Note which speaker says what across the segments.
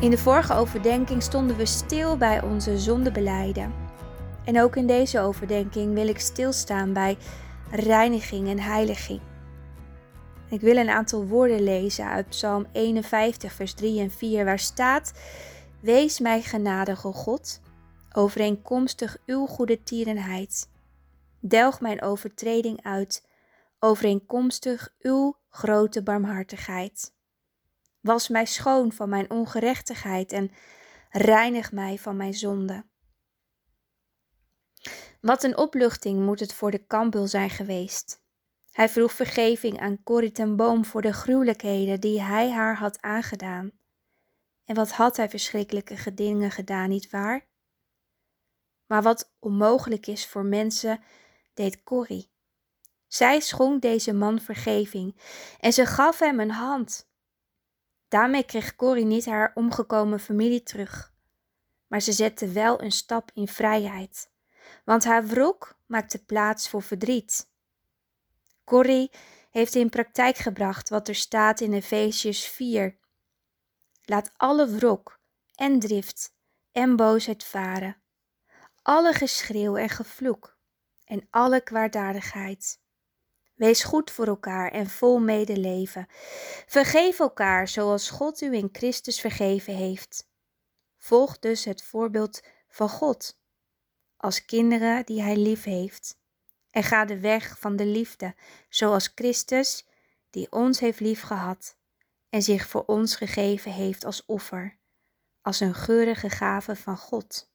Speaker 1: In de vorige overdenking stonden we stil bij onze zondebeleiden. En ook in deze overdenking wil ik stilstaan bij reiniging en heiliging. Ik wil een aantal woorden lezen uit Psalm 51, vers 3 en 4, waar staat: Wees mij genadig, o God, overeenkomstig uw goede tierenheid. Delg mijn overtreding uit, overeenkomstig uw grote barmhartigheid. Was mij schoon van mijn ongerechtigheid en reinig mij van mijn zonde. Wat een opluchting moet het voor de kampul zijn geweest. Hij vroeg vergeving aan Corrie ten Boom voor de gruwelijkheden die hij haar had aangedaan. En wat had hij verschrikkelijke dingen gedaan, niet waar? Maar wat onmogelijk is voor mensen, deed Corrie. Zij schonk deze man vergeving en ze gaf hem een hand. Daarmee kreeg Corrie niet haar omgekomen familie terug, maar ze zette wel een stap in vrijheid, want haar wrok maakte plaats voor verdriet. Corrie heeft in praktijk gebracht wat er staat in Efesius 4. Laat alle wrok en drift en boosheid varen, alle geschreeuw en gevloek en alle kwaadaardigheid. Wees goed voor elkaar en vol medeleven. Vergeef elkaar zoals God u in Christus vergeven heeft. Volg dus het voorbeeld van God als kinderen die Hij lief heeft. En ga de weg van de liefde, zoals Christus, die ons heeft liefgehad en zich voor ons gegeven heeft als offer, als een geurige gave van God.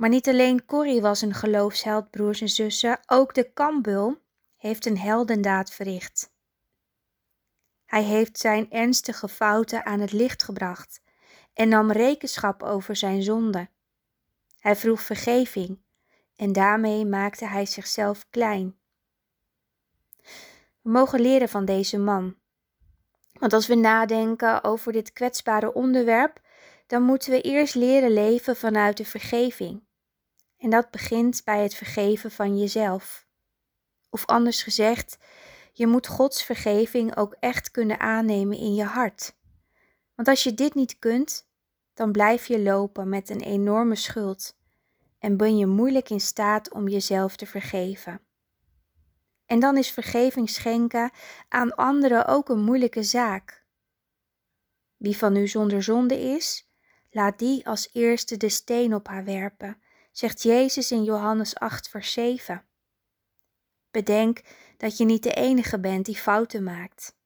Speaker 1: Maar niet alleen Corrie was een geloofsheld, broers en zussen, ook de kambul heeft een heldendaad verricht. Hij heeft zijn ernstige fouten aan het licht gebracht en nam rekenschap over zijn zonde. Hij vroeg vergeving en daarmee maakte hij zichzelf klein. We mogen leren van deze man. Want als we nadenken over dit kwetsbare onderwerp, dan moeten we eerst leren leven vanuit de vergeving. En dat begint bij het vergeven van jezelf. Of anders gezegd, je moet Gods vergeving ook echt kunnen aannemen in je hart. Want als je dit niet kunt, dan blijf je lopen met een enorme schuld en ben je moeilijk in staat om jezelf te vergeven. En dan is vergeving schenken aan anderen ook een moeilijke zaak. Wie van u zonder zonde is, laat die als eerste de steen op haar werpen zegt Jezus in Johannes 8, vers 7. Bedenk dat je niet de enige bent die fouten maakt.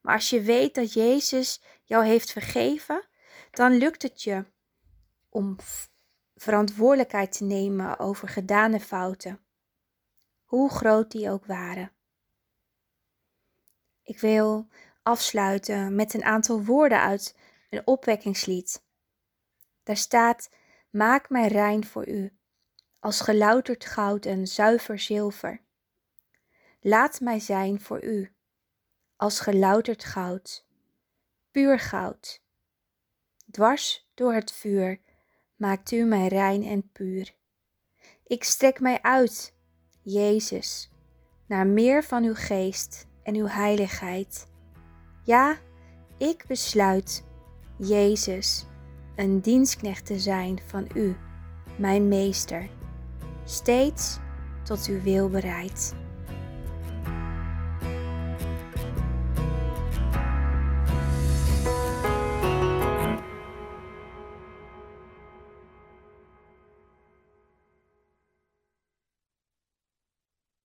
Speaker 1: Maar als je weet dat Jezus jou heeft vergeven, dan lukt het je om verantwoordelijkheid te nemen over gedane fouten, hoe groot die ook waren. Ik wil afsluiten met een aantal woorden uit een opwekkingslied. Daar staat Maak mij rein voor u, als gelouterd goud en zuiver zilver. Laat mij zijn voor u, als gelouterd goud, puur goud. Dwars door het vuur maakt u mij rein en puur. Ik strek mij uit, Jezus, naar meer van uw geest en uw heiligheid. Ja, ik besluit, Jezus, een dienstknecht te zijn van U, mijn Meester, steeds tot uw wil bereid.